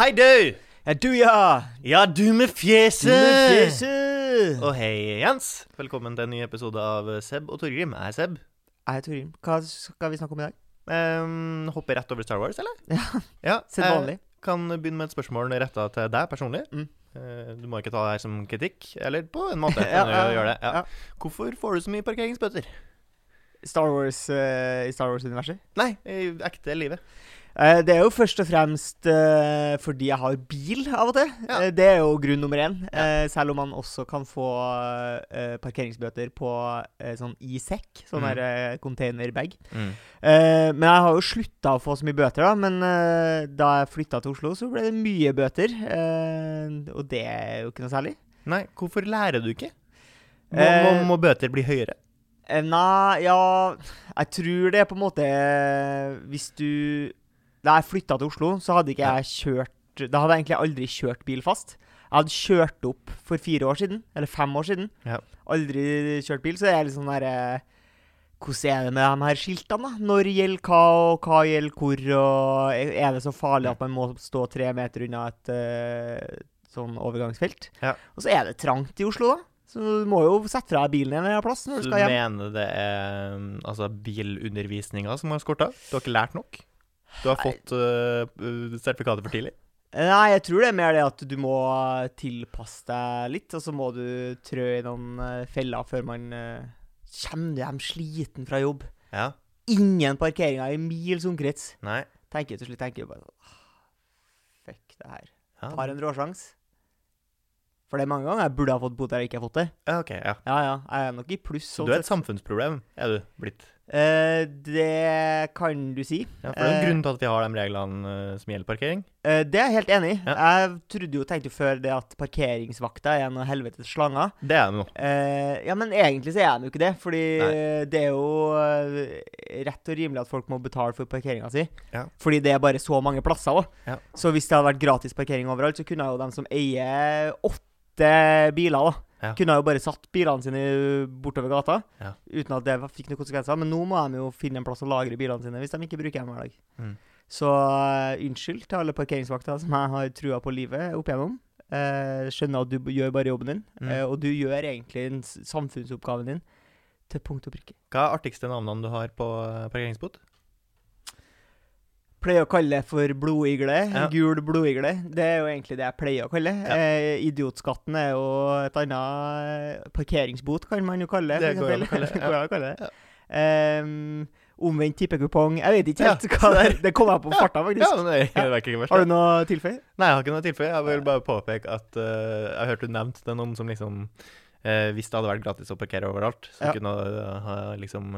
Hei, du! Ja, du, ja! Ja, du med fjeset! Med fjeset! Og hei, Jens. Velkommen til en ny episode av Seb og Torgrim. Jeg er Seb. Jeg er Torgrim. Hva skal vi snakke om i dag? Um, hoppe rett over Star Wars, eller? Ja, Ja, Sett vanlig. Jeg kan begynne med et spørsmål retta til deg personlig. Mm. Eh, du må ikke ta det her som kritikk, eller på en måte. Ja, ja, gjøre det. Ja. ja. Hvorfor får du så mye parkeringsbøter? Star Wars uh, i Star Wars-universet? Nei, i ekte livet. Eh, det er jo først og fremst eh, fordi jeg har bil av og til. Ja. Eh, det er jo grunn nummer én. Ja. selv om man også kan få parkeringsbøter på sånn e-sekk, sånn Mm. der containerbag. Mm. men jeg har jo slutta å få så mye bøter, da. Men da jeg flytta til Oslo, så ble det mye bøter. Og det er jo ikke noe særlig. Nei, hvorfor lærer du ikke? Må, må, må bøter bli høyere? Nei, ja Jeg tror det er på en måte Hvis du Da jeg flytta til Oslo, så hadde ikke jeg kjørt Da hadde jeg egentlig aldri kjørt bil fast. Jeg hadde kjørt opp for fire år siden, eller fem år siden. Ja. Aldri kjørt bil, så det er litt sånn derre Hvordan er det med de her skiltene, da? Når gjelder hva, og hva gjelder hvor, og er det så farlig at man må stå tre meter unna et uh, sånn overgangsfelt? Ja. Og så er det trangt i Oslo, da. Så du må jo sette fra deg bilen en plass når Så du du skal hjem. mener det er um, altså bilundervisninga som har skorta? Du har ikke lært nok? Du har fått uh, sertifikatet for tidlig? Nei, jeg tror det er mer det at du må tilpasse deg litt, og så må du trø i noen eh, feller før man uh, kommer hjem sliten fra jobb. Ja. Ingen parkeringer i mils omkrets. Nei? Tenker til slutt tenker jeg bare «Åh, Fuck det her. Ja. Tar en råsjans. For det er mange ganger jeg burde ha fått bot der jeg ikke har fått det. ja, ok. Ja. Ja, ja. Jeg er nok i pluss. Sånn du er et samfunnsproblem, er du blitt? Eh, det kan du si. Ja, for det er en Eh, grunn til at vi har de reglene uh, som gjelder parkering. Uh, det er jeg helt enig i. Ja. Jeg trodde jo, tenkte jo før det at parkeringsvakta er en helvetes slanger. Det er det jo. Ja, men egentlig så er de jo ikke det. Fordi Nei. det er jo rett og rimelig at folk må betale for parkeringa si. Ja. Fordi det er bare så mange plasser òg. Ja. Så hvis det hadde vært gratis parkering overalt, så kunne jo de som eier åtte biler, da Ja. Kunne jo bare satt bilene sine bortover gata Ja. uten at det fikk noen konsekvenser. Men nå må de jo finne en plass å lagre bilene sine hvis de ikke bruker dem hver dag. Mm. Så uh, unnskyld til alle parkeringsvakter som jeg har trua på livet opp igjennom. Uh, skjønner at du gjør bare jobben din, Mm. uh, og du gjør egentlig samfunnsoppgaven din til punkt og prikke. Hva er artigste navnene du har på parkeringsbot? Pleier å kalle for blodigle. Ja. Gul blodigle. Det er jo egentlig det jeg pleier å kalle. Ja. Eh, idiotskatten er jo et annet eh, Parkeringsbot, kan man jo kalle det. Det går an å kalle det, kalle. Ja. Omvendt tippekupong. Jeg vet ikke helt hva det er. Det kom jeg på farta, faktisk. Ja, men det, det ikke verst. Har du noe tilføye? Nei, jeg har ikke noe tilføye. Jeg vil bare påpeke at uh, jeg hørte du nevnte det er noen som liksom uh, Hvis det hadde vært gratis å parkere overalt, så kunne uh, ha liksom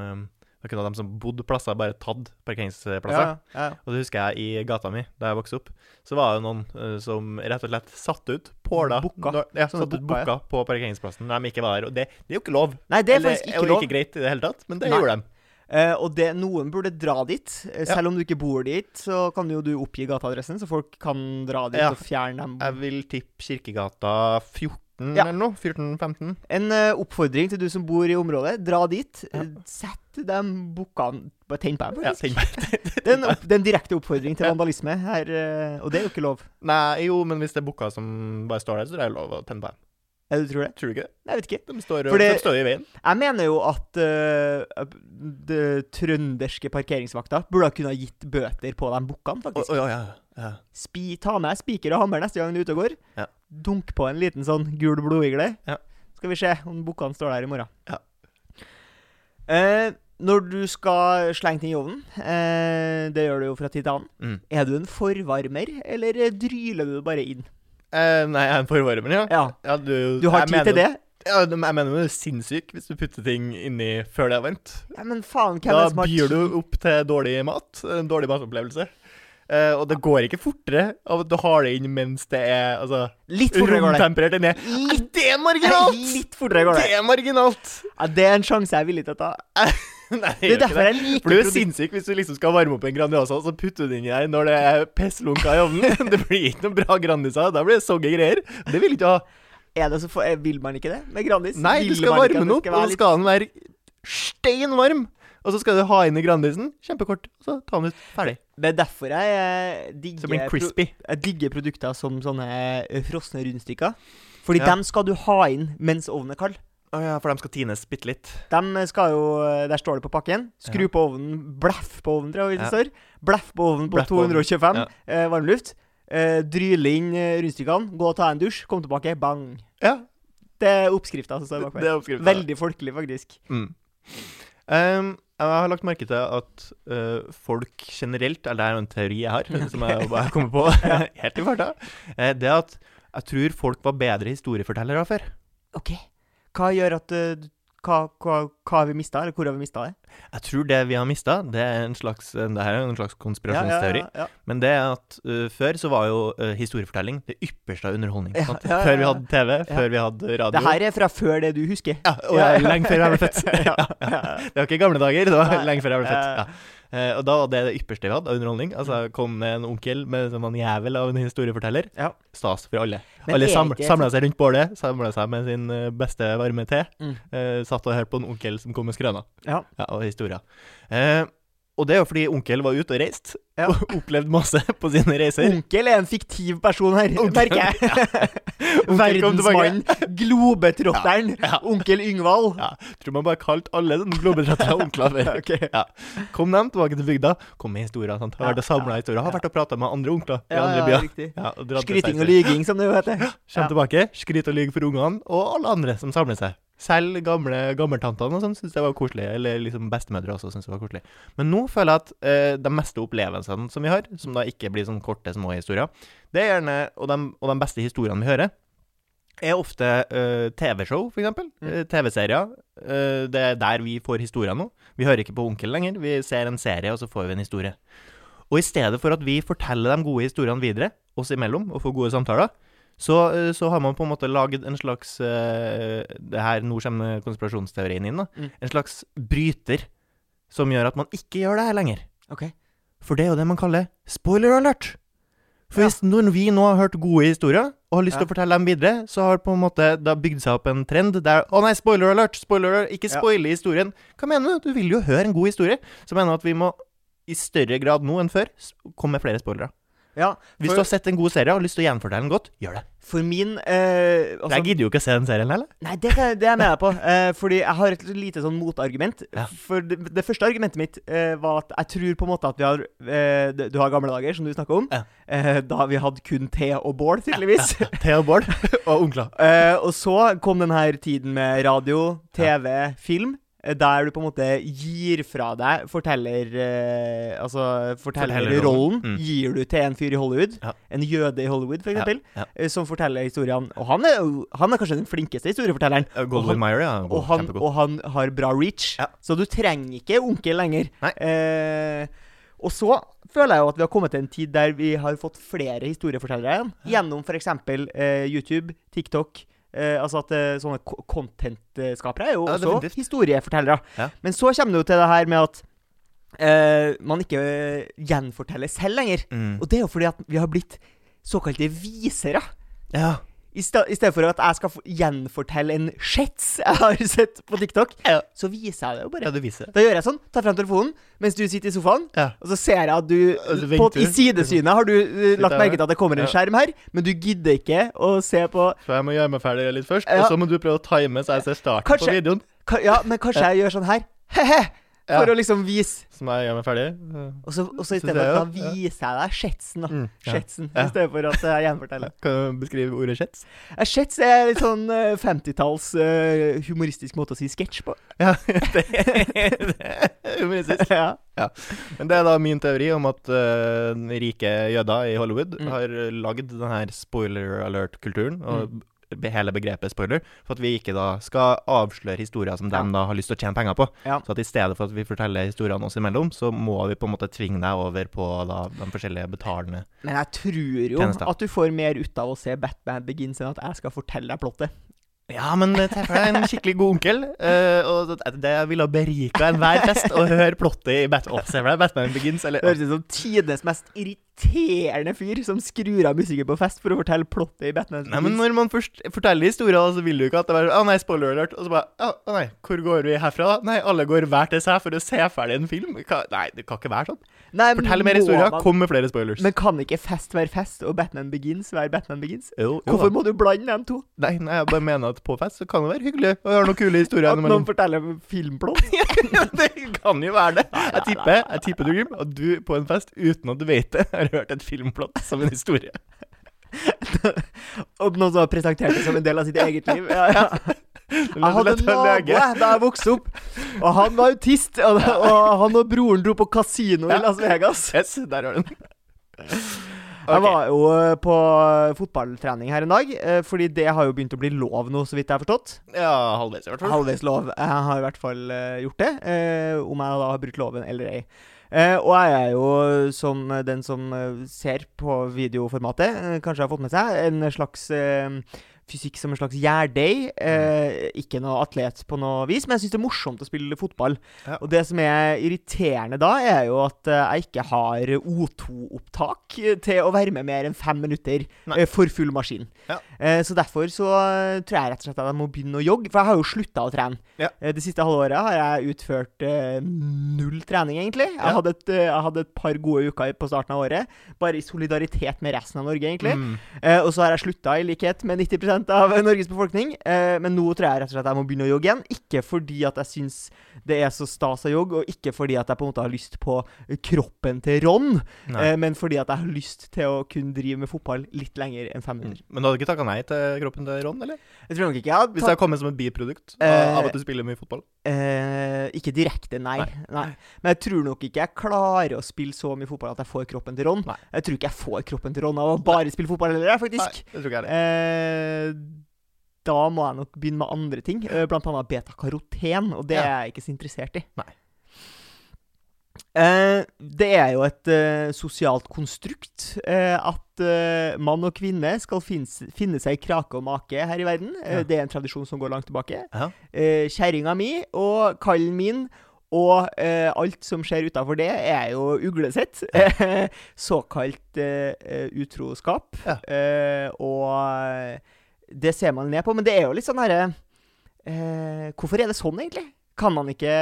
Da kunne de som bodde plasser, bare tatt parkeringsplasser. Ja, ja. Og det husker jeg i gata mi, da jeg vokste opp, så var det noen uh, som rett og slett satte ut påla Booka. Ja, satt ut booka, på parkeringsplassen når de ikke var der. Og det, det er jo ikke lov. Nei, det er Eller- faktisk ikke lov. ikke greit i det hele tatt, men det Nei. gjorde de. Uh, og det, noen burde dra dit. Selv Ja. Om du ikke bor dit, så kan jo du oppgi gateadressen, så folk kan dra dit Ja. og fjerne dem. Jeg vil tippe Kirkegata 14 Ja. eller noe. 14-15. En uh, oppfordring til du som bor i området. Dra dit. Ja. Eh, Sett de bukkene Bare tenn på dem, faktisk. Ja, det, er en, opp, det direkte oppfordring til vandalisme her, eh, og det er jo ikke lov. Nei, jo, men hvis det er bukker som bare står der, så er det lov å tenne på dem. Ja, du tror det? Tror du ikke det? Jeg vet ikke. De står, Fordi, de står i veien. Jeg mener jo at uh, det trønderske parkeringsvakta burde ha kunnet gitt bøter på de bukkene, faktisk. Oh, ja, ja, ja. Spi, ta med spiker og hammer neste gang du er ute og går. Ja. Dunk på en liten sånn gul blodigle. Ja. Skal vi se om bukkene står der i morgen. Ja. Eh, når du skal slenge ting i ovnen, eh, det gjør du jo fra tid til annen, Mm. er du en forvarmer, eller eh, dryler du bare inn? Eh, nei, jeg er en forvarmer, ja. Ja. ja du, Du har tid mener- til det? Ja, jeg mener du er sinnssyk hvis du putter ting inni før det er varmt. Ja, men faen, hvem er Da som har byr du opp til dårlig mat. En dårlig matopplevelse. Eh, og det går ikke fortere av at du har det inn mens det er altså, Litt fortere går det. inni. Litt, Det er marginalt! litt fortere går det. Det er marginalt! Ja, det er en sjanse jeg er villig til å ta. Nei, Det er derfor jeg liker For du er sinnssyk hvis du liksom skal varme opp en Grandiosa, og så putter du den inni der når det er pisslunka i ovnen. Det blir ikke noen bra Grandiosa. Da blir det sogge greier. Det vil ikke ha. Er det så for, eh, vil man ikke det med Grandis? Nei, du skal varme den opp, og så skal den være stein varm. Og så skal du ha inn i Grandisen. Kjempekort. Så ta den ut. Ferdig. Det er derfor jeg eh, digger, pro jeg digger produkter som sånne eh, frosne rundstykker. Fordi Ja. dem skal du ha inn mens ovnen er kald. Oh ja, for de skal tines bitte litt. De skal jo eh, Der står det på pakken. Skru Ja. på ovnen. Bleff på ovnen, tror jeg det står. Bleff på ovnen på Bleff 225 Ja. eh, varmluft. Eh, dryle inn rundstykkene. Gå og ta en dusj. Kom tilbake. Bang. Ja, Det er oppskrifta som står bakpå. Veldig folkelig, faktisk. Mm. Um, jeg har lagt merke til at uh, folk generelt, eller det er jo en teori jeg har, som jeg bare kommer på helt i farta, uh, det at jeg tror folk var bedre historiefortellere før. OK. Hva gjør at eh, hva, hva, hva har vi mista, eller hvor har vi mista det? Jeg tror det vi har mista, det er en slags Det her er en slags konspirasjonsteori. Ja, ja, ja. Men det er at uh, før så var jo uh, historiefortelling det ypperste av underholdning. Før vi hadde TV, før vi hadde radio. Det her er fra før det du husker. ja, og lenge før jeg ble født. Det var ikke gamle dager, det var lenge før jeg ble født. Ja. Eh, og da var det det ypperste vi hadde av underholdning. Altså kom det en onkel med som en jævel av en historieforteller. Ja. Stas for alle. Men alle sam ikke- samla seg rundt bålet, samla seg med sin eh, beste varme te. Mm. Eh, satt og hørte på en onkel som kom med skrøner Ja. ja, og historier. Eh, og det er jo fordi onkel var ute og reiste, Ja. og opplevde masse på sine reiser. Onkel er en fiktiv person her, merker jeg. Onkel kom. Verdensmann, globetrotteren, Ja, ja. onkel Yngvald. Ja, tror man bare kalte alle sånne globetrottere onkler før. okay. Kom dem tilbake til bygda, kom med historier. Sant? Har vært og samla historier. Har vært og prata med andre onkler i andre byer. Ja, og Skryting og lyging, som det jo heter. Kjem tilbake, skryt og lyg for ungene, og alle andre som samler seg. Selv gamle gammeltantene og sånn syntes det var koselig. Eller liksom bestemødre også syntes det var koselig. Men nå føler jeg at eh, de meste opplevelsene som vi har, som da ikke blir sånn korte, små historier, det er gjerne, og de, og de beste historiene vi hører, er ofte eh, TV-show, eksempel. Mm. Eh, TV-serier. Eh, det er der vi får historier nå. Vi hører ikke på Onkel lenger. Vi ser en serie, og så får vi en historie. Og i stedet for at vi forteller de gode historiene videre, oss imellom, og får gode samtaler, så, eh, så har man på en måte laget en slags uh, Det her, Nå kommer konspirasjonsteorien inn. da Mm. En slags bryter som gjør at man ikke gjør det her lenger. Ok. For det er jo det man kaller spoiler alert. For Ja. hvis når vi nå har hørt gode historier, og har lyst til Ja. å fortelle dem videre, så har på en måte det bygd seg opp en trend der Å nei, spoiler alert! Spoiler alert! Ikke Ja. spoile historien. Hva mener du? Du vil jo høre en god historie. Så mener jeg at vi må i større grad nå enn før komme med flere spoilere. Ja, Hvis for, du har sett en god serie og har lyst til å gjenfortelle den godt, gjør det. for min eh, For altså, jeg gidder jo ikke å se den serien heller. Nei, det, det er jeg med deg på. Eh, fordi jeg har et lite sånn motargument. Ja. For det, det første argumentet mitt eh, var at jeg tror på en måte at vi har eh, Du har gamle dager, som du snakker om. Ja. Eh, da vi hadde kun te og bål, tydeligvis. Ja, te og onkler. Eh, og så kom den her tiden med radio, TV, film. Eh, Der du på en måte gir fra deg forteller uh, Altså fortellerrollen. Mm. Gir du til en fyr i Hollywood. Ja. En jøde i Hollywood, for eksempel. ja. eh, Som forteller historiene. Og han er, han er kanskje den flinkeste historiefortelleren. Uh, Og han- Meyer, ja. Og han, og han har bra reach, Ja. så du trenger ikke onkel lenger. Eh, og så føler jeg jo at vi har kommet til en tid der vi har fått flere historiefortellere igjen. Gjennom f.eks. Uh, YouTube, TikTok. Eh, altså at eh, sånne content-skapere er jo Ja, også definitivt. historiefortellere. Ja. Men så kommer det jo til det her med at eh, man ikke eh, gjenforteller selv lenger. Mm. Og det er jo fordi at vi har blitt såkalte visere. Ja. I, stedet for at jeg skal gjenfortelle en shits jeg har sett på TikTok, Ja. så viser jeg det jo bare. ja, du viser det. Da gjør jeg sånn, tar frem telefonen mens du sitter i sofaen, Ja. og så ser jeg at du, du på, I sidesynet har du uh, lagt merke til at det kommer en skjerm her, men du gidder ikke å se på Så jeg må gjøre meg ferdig litt først, og så må du prøve å time så jeg ser starten Kanskje- på videoen. ka- Ja, men kanskje jeg gjør sånn her. He-he! For Ja. å liksom vise Som jeg gjør meg ferdig. Og så, og så i stedet for at da ja. viser jeg deg shetsen, da. Mm, ja. Shetsen, Ja. I stedet for at jeg gjenforteller. Kan du beskrive ordet shets? Eh, Shets er litt sånn eh, 50-talls uh, humoristisk måte å si sketsj på. Ja, det, det er humoristisk. ja. Men det er da min teori om at uh, rike jøder i Hollywood Mm. har lagd denne spoiler alert-kulturen, og be- hele begrepet spoiler, for at vi ikke da skal avsløre historier som de da har lyst til å tjene penger på. Ja. Så at i stedet for at vi forteller historiene oss imellom, så må vi på en måte tvinge deg over på da de forskjellige betalende Men jeg tror jo Tjenester. at du får mer ut av å se Batman Begins enn at jeg skal fortelle deg plottet. Ja, men treffer deg en skikkelig god onkel. Uh, og det- ville ha berika enhver fest å høre plottet i deg Batman Begins, eller Det høres ut som tidenes mest irriterende fyr som skrur av musikken på fest for å fortelle plottet i Batman. Nei, men når man først forteller historier, så vil du ikke at det er Å nei, spoiler alert. Og så bare Å nei, hvor går vi herfra, da? Nei, alle går hver til seg for å se ferdig en film. Hva? Nei, det kan ikke være sånn. Nei, men Fortell mer historier. man- Kom med flere spoilers. Men kan ikke fest være fest og Batman Begins være Batman Begins? jo, jo, Hvorfor da. må du blande dem to? Nei, nei, jeg bare mener at på fest så kan det være hyggelig å høre noen kule historier At noen forteller filmplott? ja, det kan jo være det. Jeg tipper, jeg tipper du, Grim, at du på en fest uten at du vet det, har hørt et filmplott som en historie. Og noen som har presentert det som en del av sitt eget liv? Ja, ja. Jeg hadde en nabo da jeg vokste opp, og han var autist. Og, og han og broren dro på kasino i Las Vegas. Yes, der har du den. Jeg var jo eh, på fotballtrening her en dag, eh, fordi det har jo begynt å bli lov nå, så vidt jeg har forstått. Ja, halvveis i hvert fall. Halvveis lov. Jeg har i hvert fall eh, gjort det. om jeg da har brutt loven eller ei. Eh, og jeg er jo, som den som eh, ser på videoformatet, eh, kanskje har fått med seg, en slags eh, fysikk som en slags gjærdeig. Eh, ikke noe atlet på noe vis, men jeg syns det er morsomt å spille fotball. Ja. Og det som er irriterende da, er jo at eh, jeg ikke har O2-opptak til å være med mer enn fem minutter Nei. eh, for full maskin. Ja. Eh, så derfor så eh, tror jeg rett og slett at jeg må begynne å jogge, for jeg har jo slutta å trene. Ja. Eh, det siste halvåret har jeg utført eh, null trening, egentlig. Jeg, hadde et, eh, jeg hadde et par gode uker på starten av året, bare i solidaritet med resten av Norge, egentlig. Mm. Eh, og så har jeg slutta, i likhet med 90 av Norges befolkning. Eh, men nå tror jeg rett og slett at jeg må begynne å jogge igjen. Ikke fordi at jeg syns det er så stas å jogge, og ikke fordi at jeg på en måte har lyst på kroppen til Ron, eh, men fordi at jeg har lyst til å kunne drive med fotball litt lenger enn fem Mm. minutter. Men du hadde ikke takka nei til kroppen til Ron, eller? Jeg tror nok ikke jeg hadde Hvis det tatt hadde kommet som et biprodukt av- Eh, av at du spiller mye fotball? eh, Ikke direkte, nei. Nei. nei. Men jeg tror nok ikke jeg klarer å spille så mye fotball at jeg får kroppen til Ron. Nei. Jeg tror ikke jeg får kroppen til Ron av å bare spille fotball heller, faktisk. Nei, det tror ikke jeg. Da må jeg nok begynne med andre ting, eh, blant annet beta-karoten, og det Ja. er jeg ikke så interessert i. Nei. Eh, det er jo et eh, sosialt konstrukt eh, at eh, mann og kvinne skal finne, finne seg krake og make her i verden. Eh, Ja. Det er en tradisjon som går langt tilbake. Ja. Eh, Kjerringa mi og kallen min og alt som skjer utafor det, er jo uglesett. Såkalt eh, eh, utroskap. Ja. Eh, og det ser man ned på. Men det er jo litt sånn herre eh, Hvorfor er det sånn, egentlig? Kan man, ikke,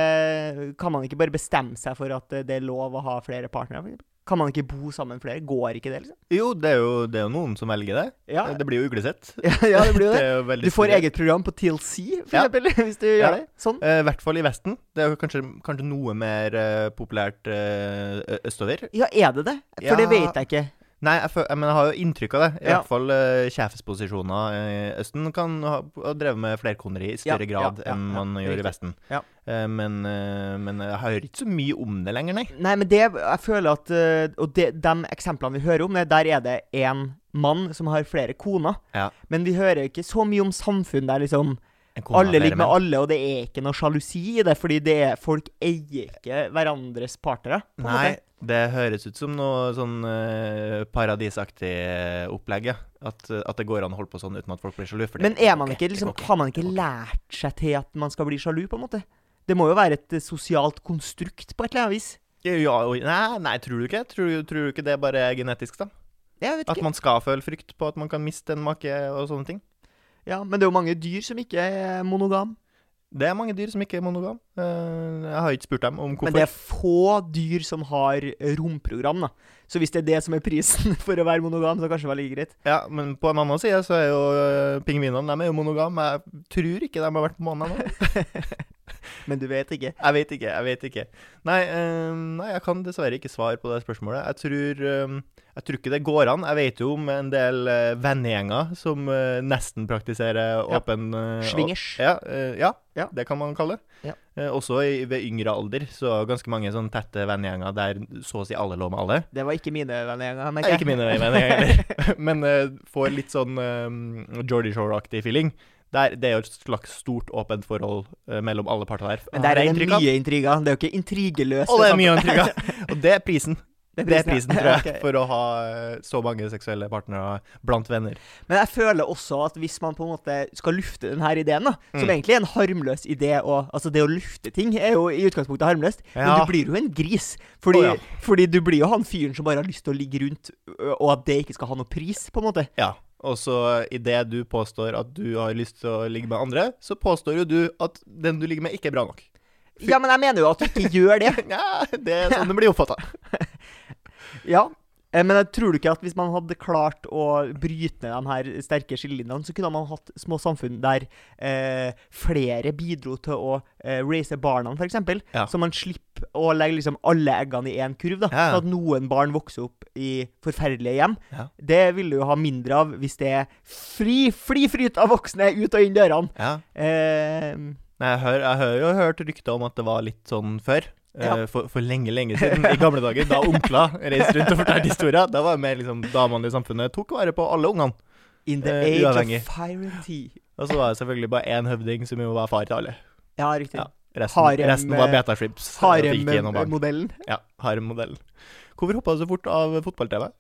kan man ikke bare bestemme seg for at eh, det er lov å ha flere partnere? Kan man ikke bo sammen flere? Går ikke det, liksom? Jo, det er jo, det er jo noen som velger det. Ja, Det blir jo uglesett. ja det blir jo det. det jo Du får eget program på TLC, for Ja. eksempel, hvis du gjør det. Sånn. Eh, I hvert fall i Vesten. Det er jo kanskje, kanskje noe mer uh, populært uh, østover. Ja, er det det? For det vet jeg ikke. Nei, jeg, føl- jeg, men jeg har jo inntrykk av det. I Ja. hvert fall uh, sjefsposisjoner i Østen kan ha, ha drevet med flerkoneri i større Ja, grad ja, enn man gjør i Vesten. Ja. Eh, men, uh, men jeg hører ikke så mye om det lenger, nei. Nei, men det Jeg føler at uh, Og det, de eksemplene vi hører om, det, der er det én mann som har flere koner. Ja. Men vi hører ikke så mye om samfunn der liksom alle ligger med alle, og det er ikke noe sjalusi i det, fordi det er, folk eier ikke hverandres partnere. Nei, måte. Det høres ut som noe sånn eh, paradisaktig opplegg. At, at det går an å holde på sånn uten at folk blir sjalu. Men er man ikke, liksom, har man ikke lært seg til at man skal bli sjalu, på en måte? Det må jo være et eh, sosialt konstrukt på et eller annet vis. Ja, nei, nei, tror du ikke? Tror, tror du ikke det bare er genetisk, da? Jeg vet At man skal føle frykt på at man kan miste en make og sånne ting? Ja, Men det er jo mange dyr som ikke er monogam. Det er mange dyr som ikke er monogam. Eh, jeg har ikke spurt dem om hvorfor. Men det er få dyr som har romprogram, da. Så hvis det er det som er prisen for å være monogam, så kanskje det var like greit. Ja, Men på en annen side så er jo uh, pingvinene de er jo monogame. Jeg tror ikke de har vært på månen ennå. Men du vet ikke. Jeg vet ikke. jeg vet ikke. Nei, eh, nei, jeg kan dessverre ikke svare på det spørsmålet. Jeg tror, eh, jeg tror ikke det går an. Jeg vet jo om en del uh, vennegjenger som uh, nesten praktiserer Ja. åpen eh, Swingers. Ja, uh, ja, Ja. det kan man kalle det. Ja. Også i, ved yngre alder så ganske mange sånn tette vennegjenger der så å si alle lå med alle. Det var ikke mine vennegjenger, engang. Nei, ikke mine vennegjenger heller. Men får litt sånn uh, Geordie Shore-aktig feeling. Der, det er jo et slags stort, åpent forhold eh, mellom alle parter der. Men der er det mye intriger. Det er jo ikke intrigeløst. Og det er mye sant? intriger. Og det er prisen. Det er ja. prisen, tror jeg, okay. for å ha eh, så mange seksuelle partnere blant venner. Men jeg føler også at hvis man på en måte skal lufte denne ideen, da, som Mm. egentlig er en harmløs idé og, Altså, det å lufte ting er jo i utgangspunktet harmløst, men du blir jo en gris. Fordi, oh, ja. fordi du blir jo han fyren som bare har lyst til å ligge rundt, og at det ikke skal ha noe pris, på en måte. Ja. Og så idet du påstår at du har lyst til å ligge med andre, så påstår jo du at den du ligger med, ikke er bra nok. Ja, men jeg mener jo at du ikke gjør det. Ja, det er sånn det blir oppfatta. Ja. Eh, Men jeg tror du ikke at hvis man hadde klart å bryte ned de her sterke skillelinjene, så kunne man hatt små samfunn der eh, flere bidro til å eh, raise barna, f.eks. Ja. Så man slipper å legge liksom alle eggene i én kurv. da Ja, ja. Så at noen barn vokser opp i forferdelige hjem. Ja. Det vil du jo ha mindre av hvis det er fri, fri flyt av voksne ut og inn dørene. Ja. Eh, Nei, jeg, hør, jeg har jo hørt rykter om at det var litt sånn før. Eh, Ja. For, for lenge, lenge siden. I gamle dager, da onkler reiste rundt og fortalte historier. Da var det mer liksom damene i samfunnet tok vare på alle ungene. in the Eh, age uavhengig. of fire and tea. Og så var det selvfølgelig bare én høvding som jo var far til alle. Ja, riktig. Ja. Resten, Harem, resten var eh, barn. Harem-modellen. Ja, harem-modellen. Hvorfor hoppa du så fort av fotball-TV?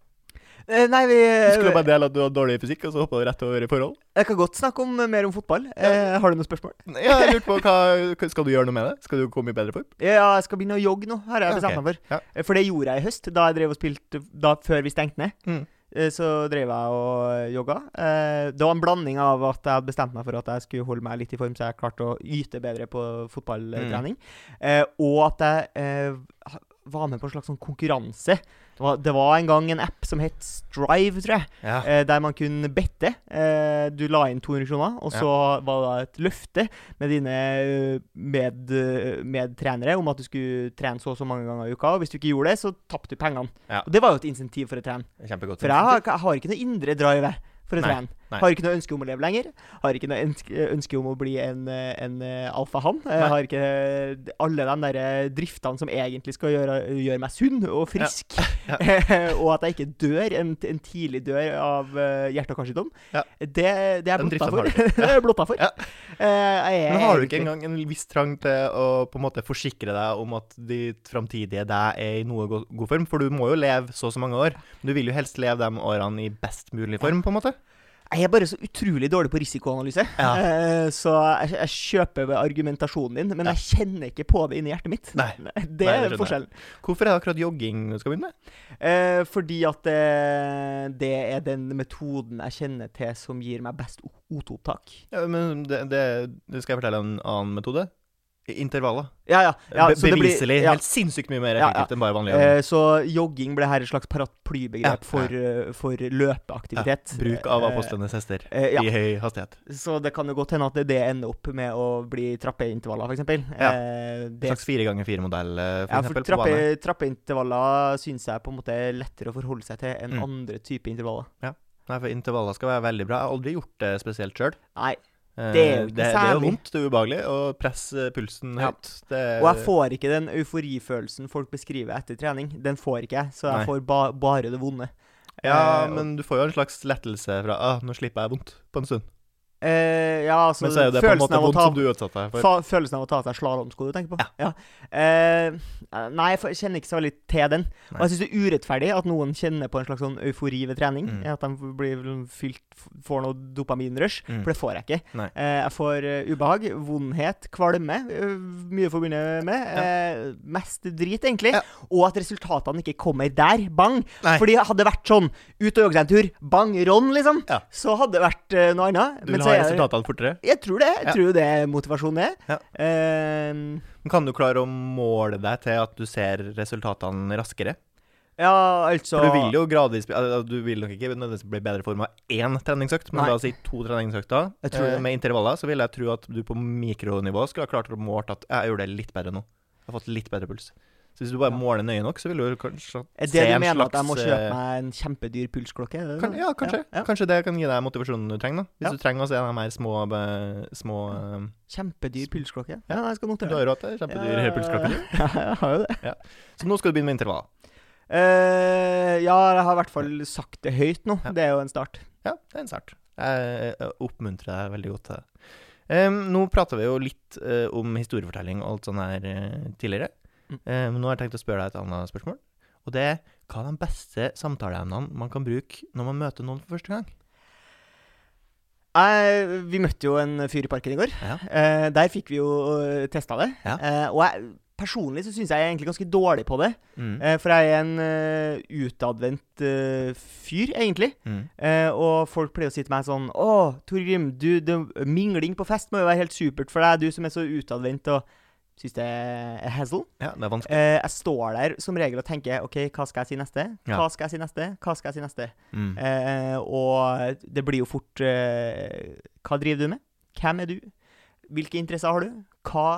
Eh, nei, vi Du skulle bare dele at du hadde dårlig fysikk, og så hoppa du rett over i forhold? Jeg kan godt snakke om mer om fotball. Eh, har du noen spørsmål? Ja, jeg lurte på hva Skal du gjøre noe med det? Skal du komme i bedre form? Ja, jeg skal begynne å jogge nå, har jeg bestemt meg for. Ja. Eh, For det gjorde jeg i høst, da jeg drev og spilte da, før vi stengte ned. Mm. Eh, Så drev jeg og jogga. Eh, Det var en blanding av at jeg hadde bestemt meg for at jeg skulle holde meg litt i form, så jeg klarte å yte bedre på fotballtrening. mm. Og at jeg eh, var med på en slags sånn konkurranse. Det var, det var en gang en app som het Strive, tror jeg. Ja. Eh, der man kunne bette. Eh, du la inn 200 kroner, og så var det et løfte med dine eh, med, eh, medtrenere om at du skulle trene så og så mange ganger i uka. Og hvis du ikke gjorde det, så tapte du pengene. Ja. Og det var jo et insentiv for å trene. Kjempegodt. For jeg har, jeg har ikke noe indre drive for å Nei, trene. Nei. Har ikke noe ønske om å leve lenger. Har ikke noe ønske, om å bli en, eh, en eh, alfahann. Har ikke eh, alle de der eh, driftene som egentlig skal gjøre, gjøre meg sunn og frisk. Ja. og at jeg ikke dør, en, en tidlig dør av eh, hjerte- og karsykdom. Ja. Det, det er jeg blotta for. det er blotta for. Ja. Eh, Men har du ikke engang en viss trang til å på en måte forsikre deg om at ditt framtidige deg er i noe god form? For du må jo leve så og så mange år. Du vil jo helst leve de årene i best mulig form, på en måte. Jeg er bare så utrolig dårlig på risikoanalyse. Ja. uh, så jeg, jeg kjøper argumentasjonen din, men Ja. jeg kjenner ikke på det inni hjertet mitt. Nei. Det er Nei, forskjellen. Hvorfor er det akkurat jogging du skal begynne med? Uh, fordi at uh, det er den metoden jeg kjenner til som gir meg best o- O2-opptak. Ja, men det, det, det skal jeg fortelle en annen metode. Intervaller. Ja, ja. ja Be blir- beviselig ja. helt sinnssykt mye mer Ja, ja. effektivt enn bare vanlig jogging. Eh, så jogging ble her et slags paraplybegrep Ja, for, eh, for løpeaktivitet. Bruk av Eh, apostlenes hester eh, ja. i høy hastighet. Så det kan jo godt hende at det, det ender opp med å bli trappeintervaller, f.eks. Ja. Eh, det slags fire ganger fire-modell, f.eks. Ja, for trappe, trappeintervaller syns jeg på en måte er lettere å forholde seg til enn Mm. andre typer intervaller. Nei, for intervaller skal være veldig bra. Jeg har aldri gjort det spesielt sjøl. Eh, Det er jo ikke det, det er vondt, det er ubehagelig å presse pulsen Ja. høyt. Og jeg får ikke den euforifølelsen folk beskriver etter trening. Den får ikke jeg, så jeg Nei. får ba bare det vonde. Ja, uh, men du får jo en slags lettelse fra ah, 'Nå slipper jeg vondt' på en stund. Eh, ja, altså Men så er det på en måte vondt ta som du utsatte deg for. Fa følelsen av å ta av seg slalåmsko du tenker på? Ja. Eh, nei, jeg kjenner ikke så veldig til den. Og jeg syns det er urettferdig at noen kjenner på en slags sånn eufori ved trening. Mm. At de blir fylt, får noe dopaminrush. Mm. For det får jeg ikke. Nei. Eh, jeg får eh, ubehag, vondhet, kvalme. eh, mye forbundet med. Ja. mest drit, egentlig. Ja. Og at resultatene ikke kommer der. Bang! Nei. Fordi hadde det vært sånn ut og jogge seg en tur, bang, Ron, liksom, Ja. så hadde det vært eh, noe annet. Er resultatene fortere. jeg tror det. Jeg tror det er motivasjonen det. Ja. Eh, Kan du klare å måle deg til at du ser resultatene raskere? ja, altså For du vil jo gradvis Du vil nok ikke nødvendigvis bli bedre i form av én treningsøkt, men Nei. la oss si to treningsøkter Jeg tror eh, med intervaller, så vil jeg tro at du på mikronivå skulle ha klart å måle at jeg gjør det litt bedre nå. Jeg har fått litt bedre puls. Så hvis du bare Ja. måler nøye nok, så vil du kanskje se en slags Er det du mener mener at jeg må kjøpe eh, meg en kjempedyr pulsklokke? Det Kan, ja, kanskje. Ja, ja. Kanskje det kan gi deg motivasjonen du trenger. da Hvis Ja. du trenger å se de her små, små eh, Kjempedyr pulsklokke? Ja, jeg skal Du har råd til kjempedyr pulsklokke. Ja, jeg har jo det. Så nå skal du begynne med intervaller. Uh, ja, jeg har i hvert fall sagt det høyt nå. Ja. Det er jo en start. Ja, det er en start. Jeg oppmuntrer deg veldig godt til det. Um, nå prata vi jo litt uh, om historiefortelling og alt sånt her uh, tidligere. Mm. Em, nå har jeg tenkt å spørre deg et annet spørsmål. Og det er hva er de beste samtaleemnene man kan bruke når man møter noen for første gang? Eh, vi møtte jo en fyr i parken i går. Ja. Eh, der fikk vi jo uh, testa det. Ja. Eh, og jeg, personlig så syns jeg er egentlig ganske dårlig på det. Mm. Eh, for jeg er en uh, utadvendt uh, fyr, egentlig. Mm. Eh, og folk pleier å si til meg sånn Å, Torgrim, du, du, mingling på fest må jo være helt supert for deg, du som er så utadvendt og syns det er hassle. Ja, det er vanskelig. Eh, jeg står der som regel og tenker OK, hva skal jeg si neste? Hva skal jeg si neste? Hva skal jeg si neste? Mm. Eh, og det blir jo fort eh, Hva driver du med? Hvem er du? Hvilke interesser har du? Hva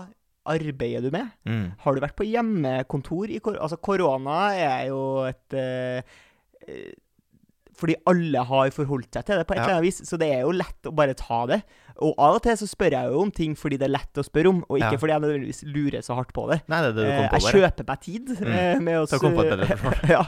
arbeider du med? Mm. Har du vært på hjemmekontor i kor Altså, korona er jo et eh, eh, Fordi alle har forholdt seg til det på et Ja. eller annet vis, så det er jo lett å bare ta det. Og av og til så spør jeg jo om ting fordi det er lett å spørre om, og ikke Ja. fordi jeg nødvendigvis lurer så hardt på det. Nei, det er det du Eh, kom på, jeg kjøper meg tid Mm. eh, med å Så ja.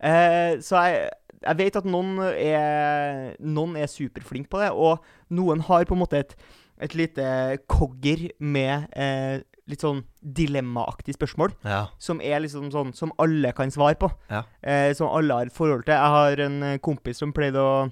Eh, så jeg, jeg vet at noen er, noen er superflink på det, og noen har på en måte et, et lite kogger med eh, litt sånn dilemmaaktig spørsmål, Ja. som er liksom sånn som alle kan svare på. Ja. Eh, som alle har et forhold til. Jeg har en eh, kompis som pleide å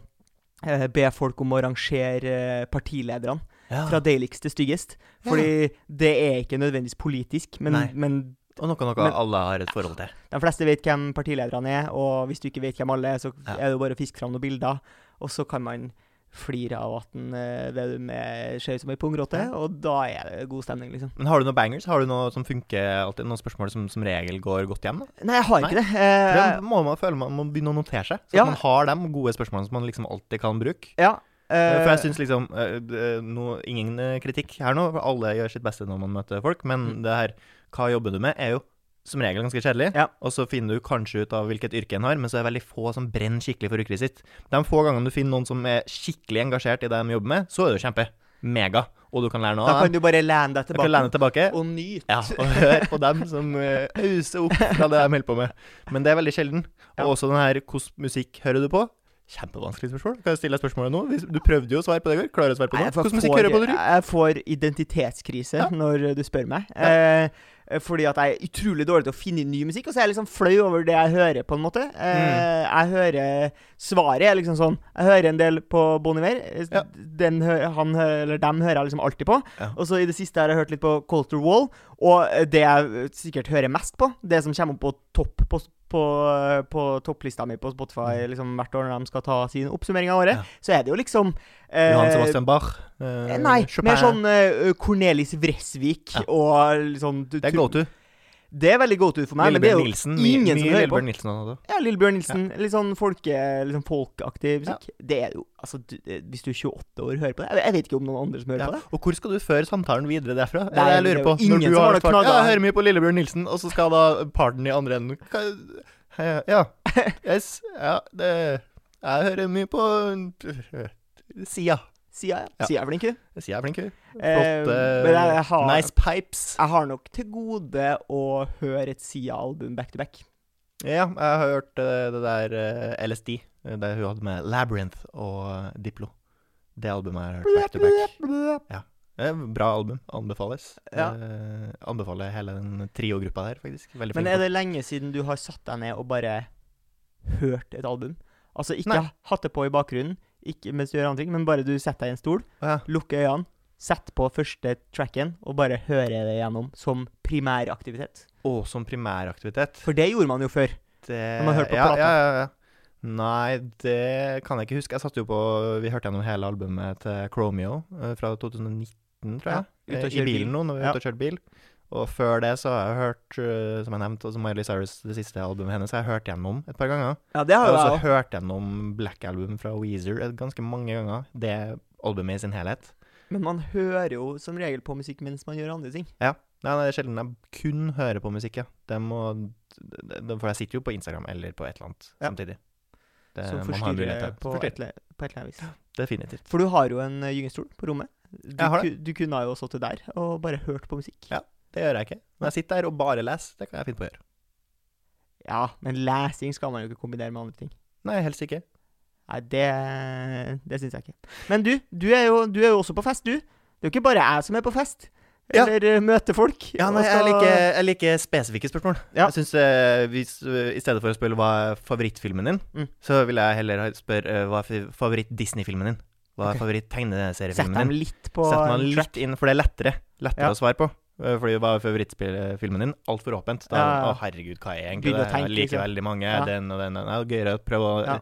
eh, be folk om å rangere eh, partilederne ja. fra deiligst til styggest. Fordi det er ikke nødvendigvis politisk, men, men Og noe, noe Men- alle har et forhold til. de fleste vet hvem partilederne er, og hvis du ikke vet hvem alle er, så er det jo bare å fiske fram noen bilder, og så kan man flire av at den eh, Vedum er- ser ut som ei pungrotte, Ja. og da er det god stemning, liksom. Men har du noen bangers? Har du noe som funker alltid? Noen spørsmål som som regel går godt hjem? da? Nei, jeg har Nei. ikke det. Eh, det må man føle man må begynne å notere seg. Så Ja. man har de gode spørsmålene som man liksom alltid kan bruke. ja. Eh, eh, For jeg syns liksom eh, no, Ingen eh, kritikk her nå, alle gjør sitt beste når man møter folk, men Mm. det her Hva jobber du med? er jo som regel ganske kjedelig. Ja. Og så finner du kanskje ut av hvilket yrke en har, men så er det veldig få som brenner skikkelig for yrket sitt. De få gangene du finner noen som er skikkelig engasjert i det de jobber med, så er det jo kjempe. Mega. Og du kan lære noe av dem. da kan du bare lene deg tilbake lene tilbake. og nyte. Ja, og høre på dem som uh, auser opp fra det de holder på med. Men det er veldig sjelden. Ja. Og også den her Hvordan musikk hører du på? Kjempevanskelig spørsmål. Kan jeg stille deg spørsmålet nå? Du prøvde jo å svare på det i går. Klarer du å svare på det? nå? Hvordan musikk hører på? du? Jeg får identitetskrise Ja. når du spør meg. Eh, fordi at jeg er utrolig dårlig til å finne ny musikk, og så er jeg liksom flau over det jeg hører, på en måte. Eh, Mm. Jeg hører Svaret er liksom sånn Jeg hører en del på Bon Iver. Ja. Den han eller dem hører jeg liksom alltid på. Ja. Og så i det siste har jeg hørt litt på Colter Wall, og det jeg sikkert hører mest på, det som kommer opp på topp på, på, på topplista mi på Spotify liksom hvert år når de skal ta sin oppsummering av året, Mm. Ja. så er det jo liksom eh, Johan Sebastian Bach? eh, Eh, Nei, Chopin. mer sånn eh, Cornelis Vresvik Ja. og litt sånn du- Det er go to. Det er veldig go to for meg, men det Lillebjørn Nilsen. ingen mye på. Lillebjørn Nilsen også. Ja, Lillebjørn Nilsen. Litt sånn folke, liksom folkeaktig musikk. Det er jo Altså, du, hvis du er 28 år og hører på det Jeg, jeg vet ikke om noen andre som hører Ja. på det. Og hvor skal du føre samtalen videre derfra? Nei, jeg er lurer på. ingen Når du har har svart. Ja, jeg hører mye på Lillebjørn Nilsen, og så skal da parten i andre enden Ja. Yes. Ja, det Jeg hører mye på Sia. Sia, ja. Ja. Sia er flink, hun. Sia er flink, hun. Eh, Flotte jeg, jeg, har, Nice pipes. jeg har nok til gode å høre et Sia-album back to back. Ja, jeg har hørt uh, det der uh, LSD, eh, det hun hadde med Labyrinth og eh, Diplo. Det albumet jeg har hørt back to back. Ja. Bra album. Anbefales. Ja. Uh, anbefaler hele den trio-gruppa der, faktisk. Veldig Men er det lenge siden du har satt deg ned og bare hørt et album? Altså ikke Nei. hatt det på i bakgrunnen, ikke mens du gjør andre ting, men bare du setter deg i en stol, ja. lukker øynene, setter på første tracken og bare høre det gjennom som primæraktivitet. Og som primæraktivitet. For det gjorde man jo før. Det Når man hørte på ja, plata. Ja, ja, ja. Nei, det kan jeg ikke huske. Jeg satt jo på Vi hørte gjennom hele albumet til Chromeo eh, fra 2019, tror jeg. Ja, Eh, I bilen bil. nå, når vi er ute og kjørt bil. Og før det så har jeg hørt, eh, som jeg nevnte, også Miley Cyrus, det siste albumet hennes, har jeg hørt gjennom et par ganger. Ja, det Jeg har har jo også jeg òg. hørt gjennom Black Album fra Weezer ganske mange ganger. Det albumet i sin helhet. Men man hører jo som regel på musikk mens man gjør andre ting. Nei, nei, det er sjelden jeg kun hører på musikk, ja. Det må det, det, For jeg sitter jo på Instagram eller på et eller annet Ja. samtidig. Det, Som forstyrrer det på, på et eller annet vis. Definitivt. For du har jo en uh, gyngestol på rommet. Du, Jeg har det. du kunne jo sittet der og bare hørt på musikk. Ja. Det gjør jeg ikke. Når jeg sitter der og bare leser, det kan jeg finne på å gjøre. Ja, men lesing skal man jo ikke kombinere med andre ting. Nei, helst ikke. Nei, det, det syns jeg ikke. Men du, du er, jo, du er jo også på fest, du. Det er jo ikke bare jeg som er på fest. Ja. Eller møter møte folk. Ja, nei, jeg liker, jeg liker spesifikke spørsmål. Ja. Jeg synes, uh, hvis, uh, I stedet for å spørre hva er favorittfilmen din, Mm. så vil jeg heller spørre uh, hva er favoritt-Disney-filmen din. Hva er okay. Favoritt-tegneseriefilmen din? litt på Sett meg litt inn, for det er lettere Lettere Ja. å svare på. Eh, Fordi hva er favorittfilmen din? Altfor åpent. Da, Ja, ja. Å, herregud, hva er egentlig det? tenke, Jeg liker liksom. veldig mange. Ja. Den og den. den. Det er gøyere å prøve å Ja.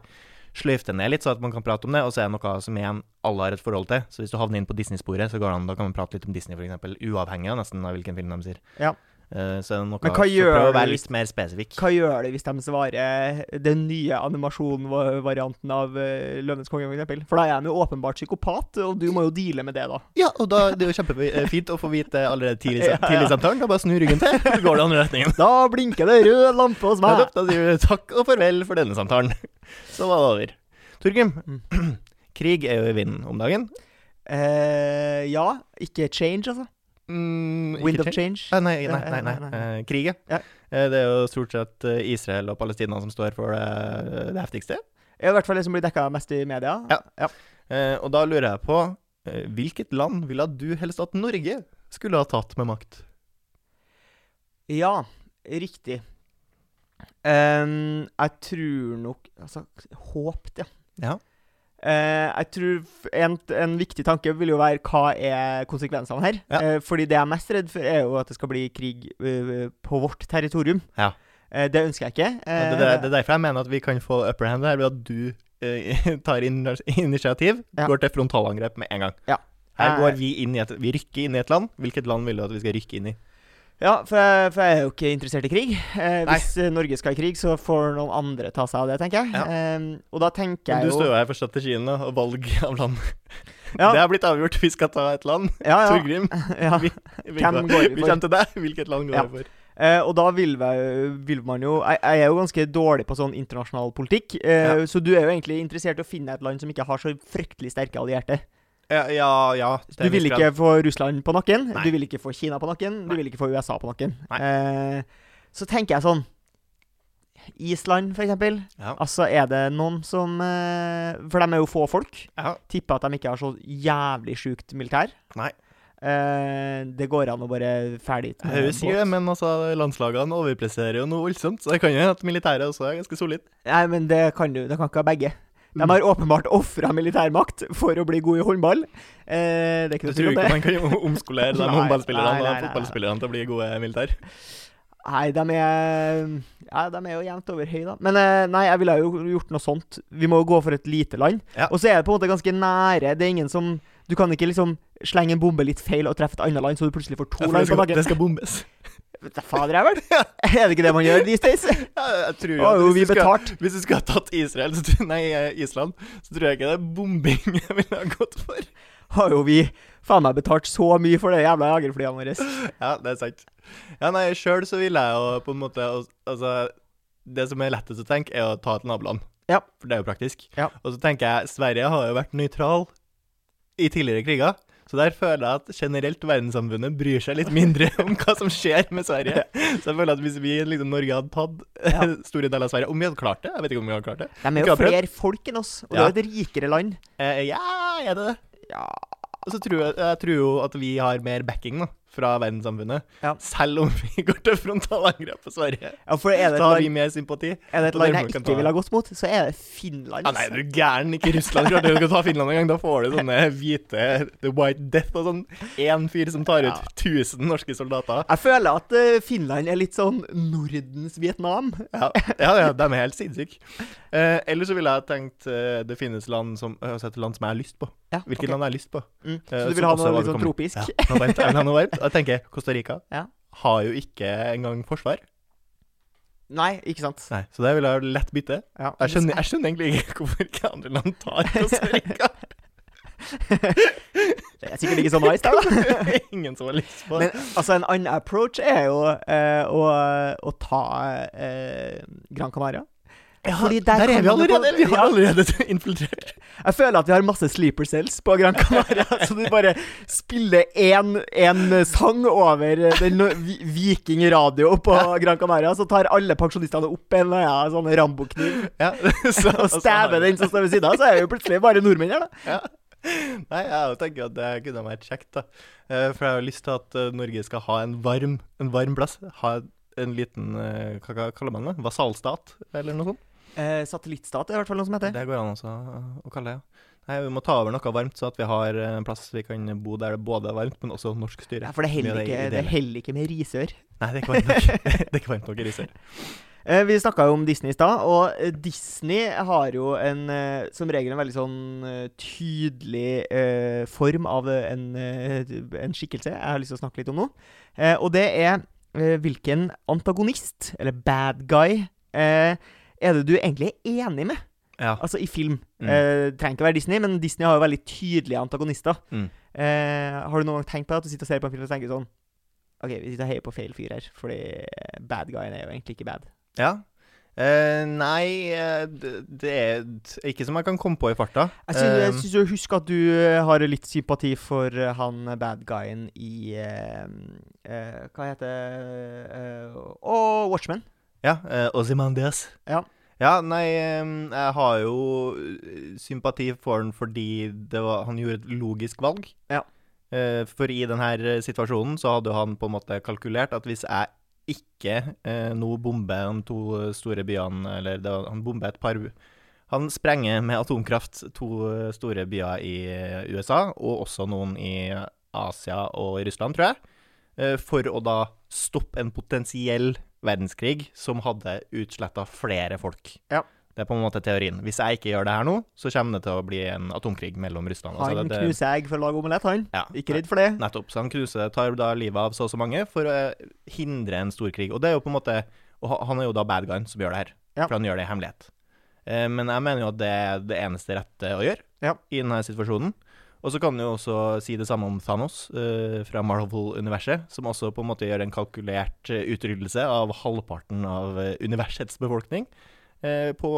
Sløyfe det ned litt, så at man kan prate om det. Og så er det noe som igjen alle har et forhold til. Så hvis du havner inn på Disney-sporet, så an, da kan man prate litt om Disney, f.eks. Uavhengig av nesten av hvilken film de sier. Ja. Uh, så er det noe Men hva gjør prøv å være litt mer spesifikk. Hva gjør det hvis de svarer den nye animasjonvarianten av uh, Løvenes konge, f.eks.? For da er de jo åpenbart psykopat, og du må jo deale med det, da. Ja, og da det er jo kjempefint å få vite allerede tidlig, Ja, ja. tidlig samtalen. Da bare snu ryggen til, så går det andre retningen. Da blinker det rød lampe hos meg. Da sier du takk og farvel for denne samtalen. Så var det over. Torgrim, Mm. krig er jo i vinden om dagen. Eh, ja. Ikke change, altså. Mm, Wind of change. Ah, nei, nei, nei. nei. nei, nei. Eh, krig, ja. Ja. Eh, det er jo stort sett eh, Israel og Palestina som står for det, det heftigste. I hvert fall det som blir dekka mest i media. Ja. Eh, og da lurer jeg på eh, hvilket land ville du helst at Norge skulle ha tatt med makt? Ja, riktig. Ehm, jeg tror nok Altså, håpt, ja. Ja. Uh, jeg tror en, en viktig tanke vil jo være hva er konsekvensene her. Ja. Uh, fordi det jeg er mest redd for, er jo at det skal bli krig uh, på vårt territorium. Ja. Eh, det ønsker jeg ikke. Det, det, det er derfor jeg mener at vi kan få upper hand her, ved at du tar initiativ, Ja. går til frontalangrep med en gang. Ja. Her går vi inn i et Vi rykker inn i et land. Hvilket land vil du at vi skal rykke inn i? Ja, for jeg, for jeg er jo ikke interessert i krig. Eh, hvis eh, Norge skal i krig, så får noen andre ta seg av det, tenker jeg. Ja. Eh, og da tenker jeg du jo står jo her for strategiene og valg av land. Ja. Det har blitt avgjort. Vi skal ta et land. Ja, ja. Torgrim, ja. vi, vi, Hvem går, vi, for? vi kommer til deg. Hvilket land går Ja. vi for? Eh, og da vil, vi, vil man jo jeg, jeg er jo ganske dårlig på sånn internasjonal politikk, eh, Ja. så du er jo egentlig interessert i å finne et land som ikke har så fryktelig sterke allierte. Ja, ja. ja Du vil ikke få Russland på nakken, Nei. du vil ikke få Kina på nakken, Nei. du vil ikke få USA på nakken. Eh, så tenker jeg sånn Island, eksempel. Ja. Altså, er det noen som eh, For de er jo få folk. ja. Tipper at de ikke har så jævlig sjukt militær. Nei. Eh, det går an å bare ferdig Jeg hører du det, men altså, landslagene overpresterer jo noe voldsomt, så det kan jo at militæret også er ganske solid. Nei, men det kan du. Det kan ikke ha begge. De har åpenbart ofra militærmakt for å bli gode i håndball. Eh, det er ikke Du tror ikke det. man kan omskolere de håndballspillerne og fotballspillerne til å bli gode militær? Nei, de er Ja, de er jo jevnt over høye, da. Men eh, nei, jeg ville jo gjort noe sånt. Vi må jo gå for et lite land. Ja. Og så er det på en måte ganske nære. Det er ingen som Du kan ikke liksom slenge en bombe litt feil og treffe et annet land, så du plutselig får to Ja, land på nakken. det skal bombes. Fader, jeg vel? Er det ikke det man gjør these days? Ja, jeg tror jo, oh, jo, hvis vi du skal-. Hvis du skulle ha tatt Israel, nei, Island, så tror jeg ikke det er bombing jeg ville ha gått for. Har jo vi faen meg betalt så mye for de jævla jagerflyene våre. Ja, det er sant. Ja, nei, sjøl så ville jeg jo på en måte Altså, det som er lettest å tenke, er å ta et naboland. Ja. For det er jo praktisk. Ja. Og så tenker jeg, Sverige har jo vært nøytral i tidligere kriger. Så der føler jeg at generelt verdenssamfunnet bryr seg litt mindre om hva som skjer med Sverige. Så jeg føler at hvis vi, liksom Norge hadde tatt Ja. store deler av Sverige Om vi hadde klart det? Jeg vet ikke om vi hadde klart det. De er jo flere folk enn oss, og Ja. det er et rikere land. Eh, ja, er det det? Ja, Og så tror jeg, jeg tror jo at vi har mer backing da, fra verdenssamfunnet. Ja. Selv om vi går til frontalangrep på Sverige. ja for er det et har vi mer sympati. er det et land jeg ikke ta- ville ha gått mot, så er det Finland. Ja, nei, er du gæren? Ikke Russland. Klart du skal ta Finland en gang. Da får du sånne hvite The White Death og sånn én fyr som tar ut Ja. norske soldater. Jeg føler at eh, Finland er litt sånn Nordens Vietnam. Ja, ja, ja de er helt sinnssyke. Eh, eller så ville jeg tenkt eh, det finnes land som altså et land som jeg har lyst på. Ja, Hvilket okay. land jeg har lyst på? Mm. Eh, Så du vil ha noe litt sånn tropisk? Ja, noe varmt. Jeg vil ha noe varmt. Jeg tenker Costa Rica Ja. har jo ikke engang forsvar. Nei, ikke sant. Nei, Så det vil jeg lett bytte. Ja. Jeg skjønner, jeg skjønner egentlig ikke hvorfor ikke andre land tar Costa Rica. Det er sikkert ikke så nice, da. Ingen som har lyst på det. Men altså, en annen approach er jo eh, å, å ta eh, Gran Canaria. Fordi der, der er vi allerede! Vi har allerede infiltrert. Jeg føler at vi har masse sleeper cells på Gran Canaria. så du bare spiller én, sang over den no- vi- Viking radio på Gran Canaria, så tar alle pensjonistene opp en ja, sånn Rambo-kniv Ja, så, og stæver den som står ved siden av, så er vi jo plutselig bare nordmenn her, da. Ja. Nei, jeg tenker at det kunne vært kjekt, da. Eh, For jeg har lyst til at eh, Norge skal ha en varm, en varm plass. Ha en liten eh, hva kaller man det? Vasalstat, eller noe sånt? Eh, satellittstat er i hvert fall noe som heter. Det går an også å kalle det, ja. Nei, Vi må ta over noe varmt, så at vi har en plass vi kan bo der det både er varmt, men også norsk styre. Ja, for det heller ikke, det ideelle. heller ikke med risør. Nei, det er ikke varmt nok. det er ikke varmt nok i Risør. Eh, vi snakka jo om Disney i stad, og eh, Disney har jo en eh, som regel en veldig sånn tydelig eh, form av en, en skikkelse jeg har lyst til å snakke litt om nå. Eh, og det er hvilken antagonist, eller bad guy, eh, er det du egentlig er enig med? Ja. Altså i film. Mm. Eh, trenger ikke å være Disney, men Disney har jo veldig tydelige antagonister. Mm. Eh, har du noen gang tenkt på det? at du sitter og ser på en film og tenker sånn OK, vi sitter og heier på feil fyr her, fordi bad guyen er jo egentlig ikke bad. ja. Eh, nei, eh, det, det er ikke som jeg kan komme på i farta. Jeg syns, jeg Eh, syns jo husk at du eh, har litt sympati for han bad guyen i Hva heter uh, Og Watchmen. Ja, uh, Ozymandias. Ja. Ja, nei, jeg har jo eh, sympati for han fordi det var, han gjorde et logisk valg. Ja. Eh, for i denne situasjonen så hadde han på en måte kalkulert at hvis jeg ikke nå bomber de to store byene, eller det, var- han bomber et par Han sprenger med atomkraft to store byer i USA, og også noen i Asia og i Russland, tror jeg. For å da stoppe en potensiell verdenskrig som hadde utsletta flere folk. Ja. Det er på en måte teorien. Hvis jeg ikke gjør det her nå, så kommer det til å bli en atomkrig mellom Russland Han det- det- knuser egg for å lage omelett, han. Ja. Ikke redd for det. Nettopp. Så han knuser, tar da livet av så og så mange for å eh, hindre en stor krig. Og det er jo på en måte Og han er jo da bad guyen som gjør det her. Ja. For han gjør det i hemmelighet. Eh, men jeg mener jo at det er det eneste rette å gjøre Ja. i denne situasjonen. Og så kan du jo også si det samme om Thanos uh, fra Marvel-universet, som også på en måte gjør en kalkulert eh, utryddelse av halvparten av eh, universets befolkning. Uh, på,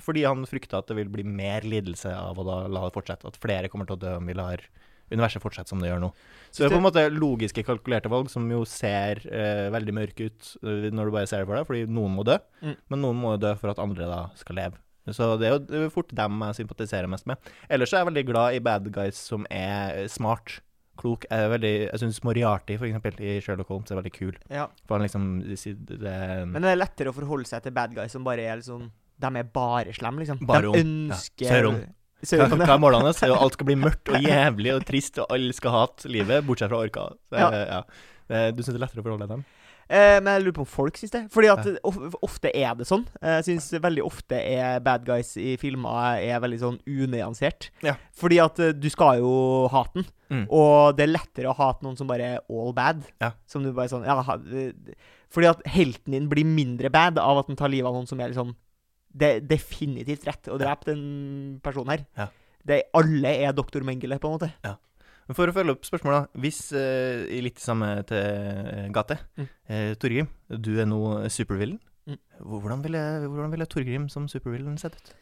fordi han frykter at det vil bli mer lidelse av å da la det fortsette. At flere kommer til å dø om vi lar universet fortsette som det gjør nå. Så det er på en måte logiske, kalkulerte valg som jo ser uh, veldig mørke ut når du bare ser det for deg, fordi noen må dø. Mm. Men noen må dø for at andre da skal leve. Så det er jo det fort dem jeg sympatiserer mest med. Ellers er jeg veldig glad i bad guys som er smart, klok. Er veldig, jeg syns Moriarty, for eksempel, i Sherlock Holmes er veldig kul. Ja. For han liksom det er Men det er lettere å forholde seg til bad guys som bare er sånn De er bare slemme, liksom. Bare de. Ja. ønsker Sauron. Hva, ja. er målene hans? Alt skal bli mørkt og jævlig og trist, og alle skal hate livet, bortsett fra orka. Så, Ja. ja. Eh, Du syns det er lettere å forholde deg til dem? Eh, men jeg lurer på om folk syns det. Fordi at of, ofte er det sånn. Jeg syns veldig ofte er bad guys i filmer er veldig sånn unyansert. Ja. Fordi at eh, du skal jo hate den. Mm. Og det er lettere å hate noen som bare er all bad. Ja. Som du bare sånn ja, eh, Fordi at helten din blir mindre bad av at den tar livet av noen som er liksom Det er definitivt rett å drepe den personen her. Ja. Det, alle er doktor Mengele, på en måte. Men For å følge opp spørsmålet. Hvis eh, litt samme til eh, gate Mm. eh, Torgrim, du er nå supervillen. Mm. Hvordan ville, hvordan ville Torgrim som supervillen sett ut?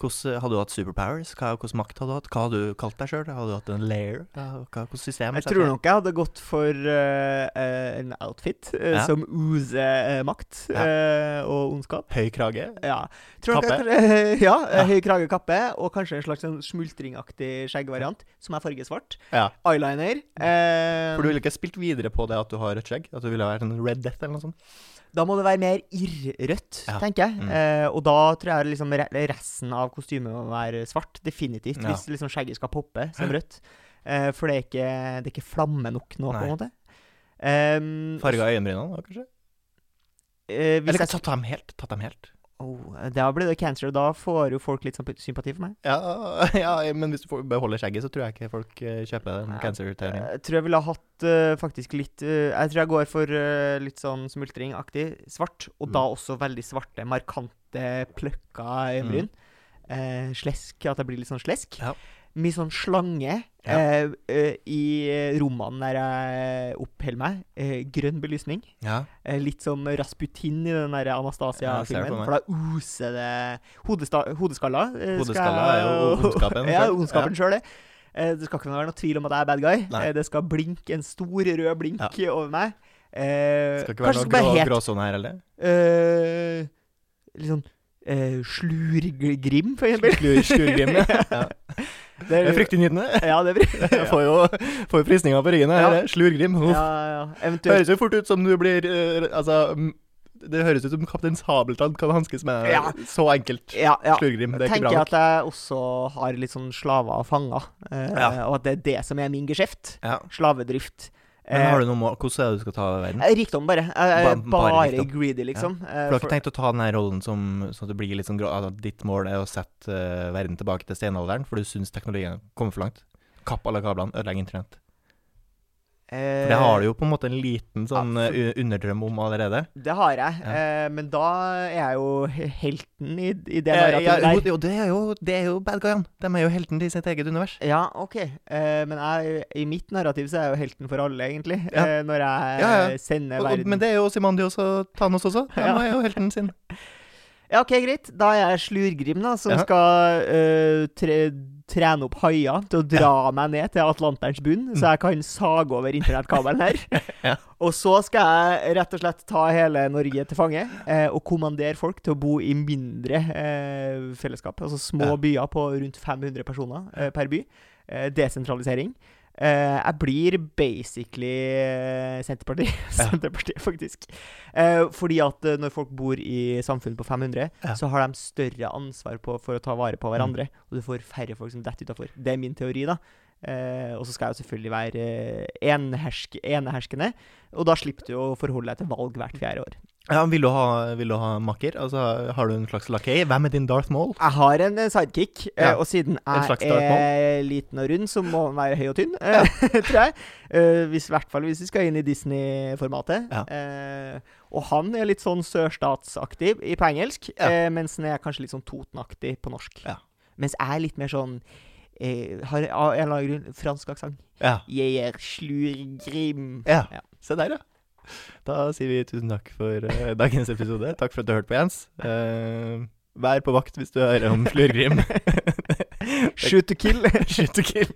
Hvordan, hadde du hatt superpowers? Hva, hvordan makt hadde du hatt? Hva hadde du kalt deg sjøl? Hadde du hatt en hva, hvordan system? Jeg tror nok jeg hadde gått for eh, en outfit uh, Ja. som oser uh, makt og ondskap. Høy krage? Ja. Tror Kappe? jeg ja. Høy krage, kappe, og kanskje en slags sånn smultringaktig skjeggvariant, som er fargesvart. Ja. Eyeliner. For du ville ikke spilt videre på det at du har rødt skjegg? At du ville vært en Red Death eller noe sånt? Da må det være mer irrrødt, Ja. tenker jeg. Mm. Eh, og da tror jeg liksom re resten av kostymet må være svart. Definitivt. Ja. Hvis liksom skjegget skal poppe som rødt. Eh, for det er, ikke, det er ikke flamme nok nå, på en måte. Um, Farga øyenbrynene, kanskje? eh, Eller jeg, tatt dem helt? Tatt dem helt? Oh, da blir det cancer, og da får jo folk litt sympati for meg. Ja, ja, men hvis du får beholder skjegget, så tror jeg ikke folk eh, kjøper den Ja. cancer-teorien. Jeg tror jeg ville ha hatt uh, faktisk litt uh, Jeg tror jeg går for uh, litt sånn smultringaktig svart, og Mm. da også veldig svarte, markante, pløkka øyenbryn. Eh, slesk, at jeg blir litt sånn slesk. Ja. Mye sånn slange Ja. eh, eh, i rommene der jeg oppholder meg. Eh, grønn belysning. Ja. Eh, litt som Rasputin i den der Anastasia-filmen. for for da oser det Hodeskalla. eh, skal Hodeskalla er jo ondskapen ja, ondskapen sjøl, det. Eh, det skal ikke være noe tvil om at jeg er bad guy. Eh, det skal blinke en stor rød blink over meg. Eh, Skal ikke være noe grå, skal gråsone her heller. eh, Litt sånn eh, Slurgrim, for eksempel. Slur- slurgrim, ja. ja. Det er fryktinngytende. Ja, det er Jeg får jo, får frysninger på ryggen. her. Ja. Slurgrim. Uff. ja, ja. Eventuelt Høres jo fort ut som du blir uh, Altså Det høres ut som Kaptein Sabeltann kan hanskes med deg. Ja. Så enkelt. ja, ja. Slurgrim. Det er ikke tenker bra jeg Tenker at jeg også har litt sånn slaver og fanger, eh, Ja. og at det er det som er min geskjeft. Ja. Slavedrift. Men har du noe mål? Hvordan er det du skal ta verden? Eh, Rikdom, bare. Er Ba- bare bare, greedy, liksom. Ja. For du har ikke tenkt å ta den rollen som sånn at det blir litt sånn at ditt mål er å sette eh, verden tilbake til steinalderen, for du syns teknologien kommer for langt? Kapp alle kablene, ødelegg internett. Eh, For det har du jo på en måte en liten sånn Ja, for, underdrøm om allerede. Det har jeg, Ja. eh, men da er jeg jo helten i, i det narrativet ja, der. jo, det er jo, det er jo bad guyene. De er jo helten til sitt eget univers. Ja, OK. Eh, men jeg, i mitt narrativ så er jeg jo helten for alle, egentlig. Eh, når jeg Ja, ja. sender Og, og, verden men det er jo Simandios og Thanos også. Han er jo helten sin. Ja, OK, greit. Da er jeg Slurgrim, da, som skal uh, tre, trene opp haier til å dra meg ned til Atlanterens bunn, så jeg kan sage over internettkabelen her. Ja. Og så skal jeg rett og slett ta hele Norge til fange eh, og kommandere folk til å bo i mindre eh, fellesskap. Altså små Ja. byer på rundt 500 personer eh, per by. Eh, desentralisering. Eh, jeg blir basically eh, Senterpartiet, Ja. Senterpartiet faktisk. Uh, fordi at uh, når folk bor i samfunn på 500, Ja. så har de større ansvar på, for å ta vare på hverandre. Og du får færre folk som detter utafor. Det er min teori, da. Og så skal jeg jo selvfølgelig være enhersk, eneherskende. Og da slipper du å forholde deg til valg hvert fjerde år. Ja, vil, du ha, vil du ha makker? Altså, har du en slags lakei? Hvem er din Darth Maul? Jeg har en eh, sidekick, eh, Ja, og siden jeg er liten og rund, så må den være høy og tynn, ja. tror jeg. Eh, hvis, I hvert fall hvis vi skal inn i Disney-formatet. Ja. Eh, og han er litt sånn sørstatsaktig på engelsk, eh, mens han er kanskje litt sånn Toten-aktig på norsk. Ja. Mens jeg er litt mer sånn eh, Har av en eller annen grunn fransk aksent. Ja. Jeg er slurgrim. Ja. Ja. Se der, ja. Da sier vi tusen takk for uh, dagens episode. Takk for at du hørte på, Jens. Uh, vær på vakt hvis du hører om slurgrim. Shoot to kill. Shoot to kill.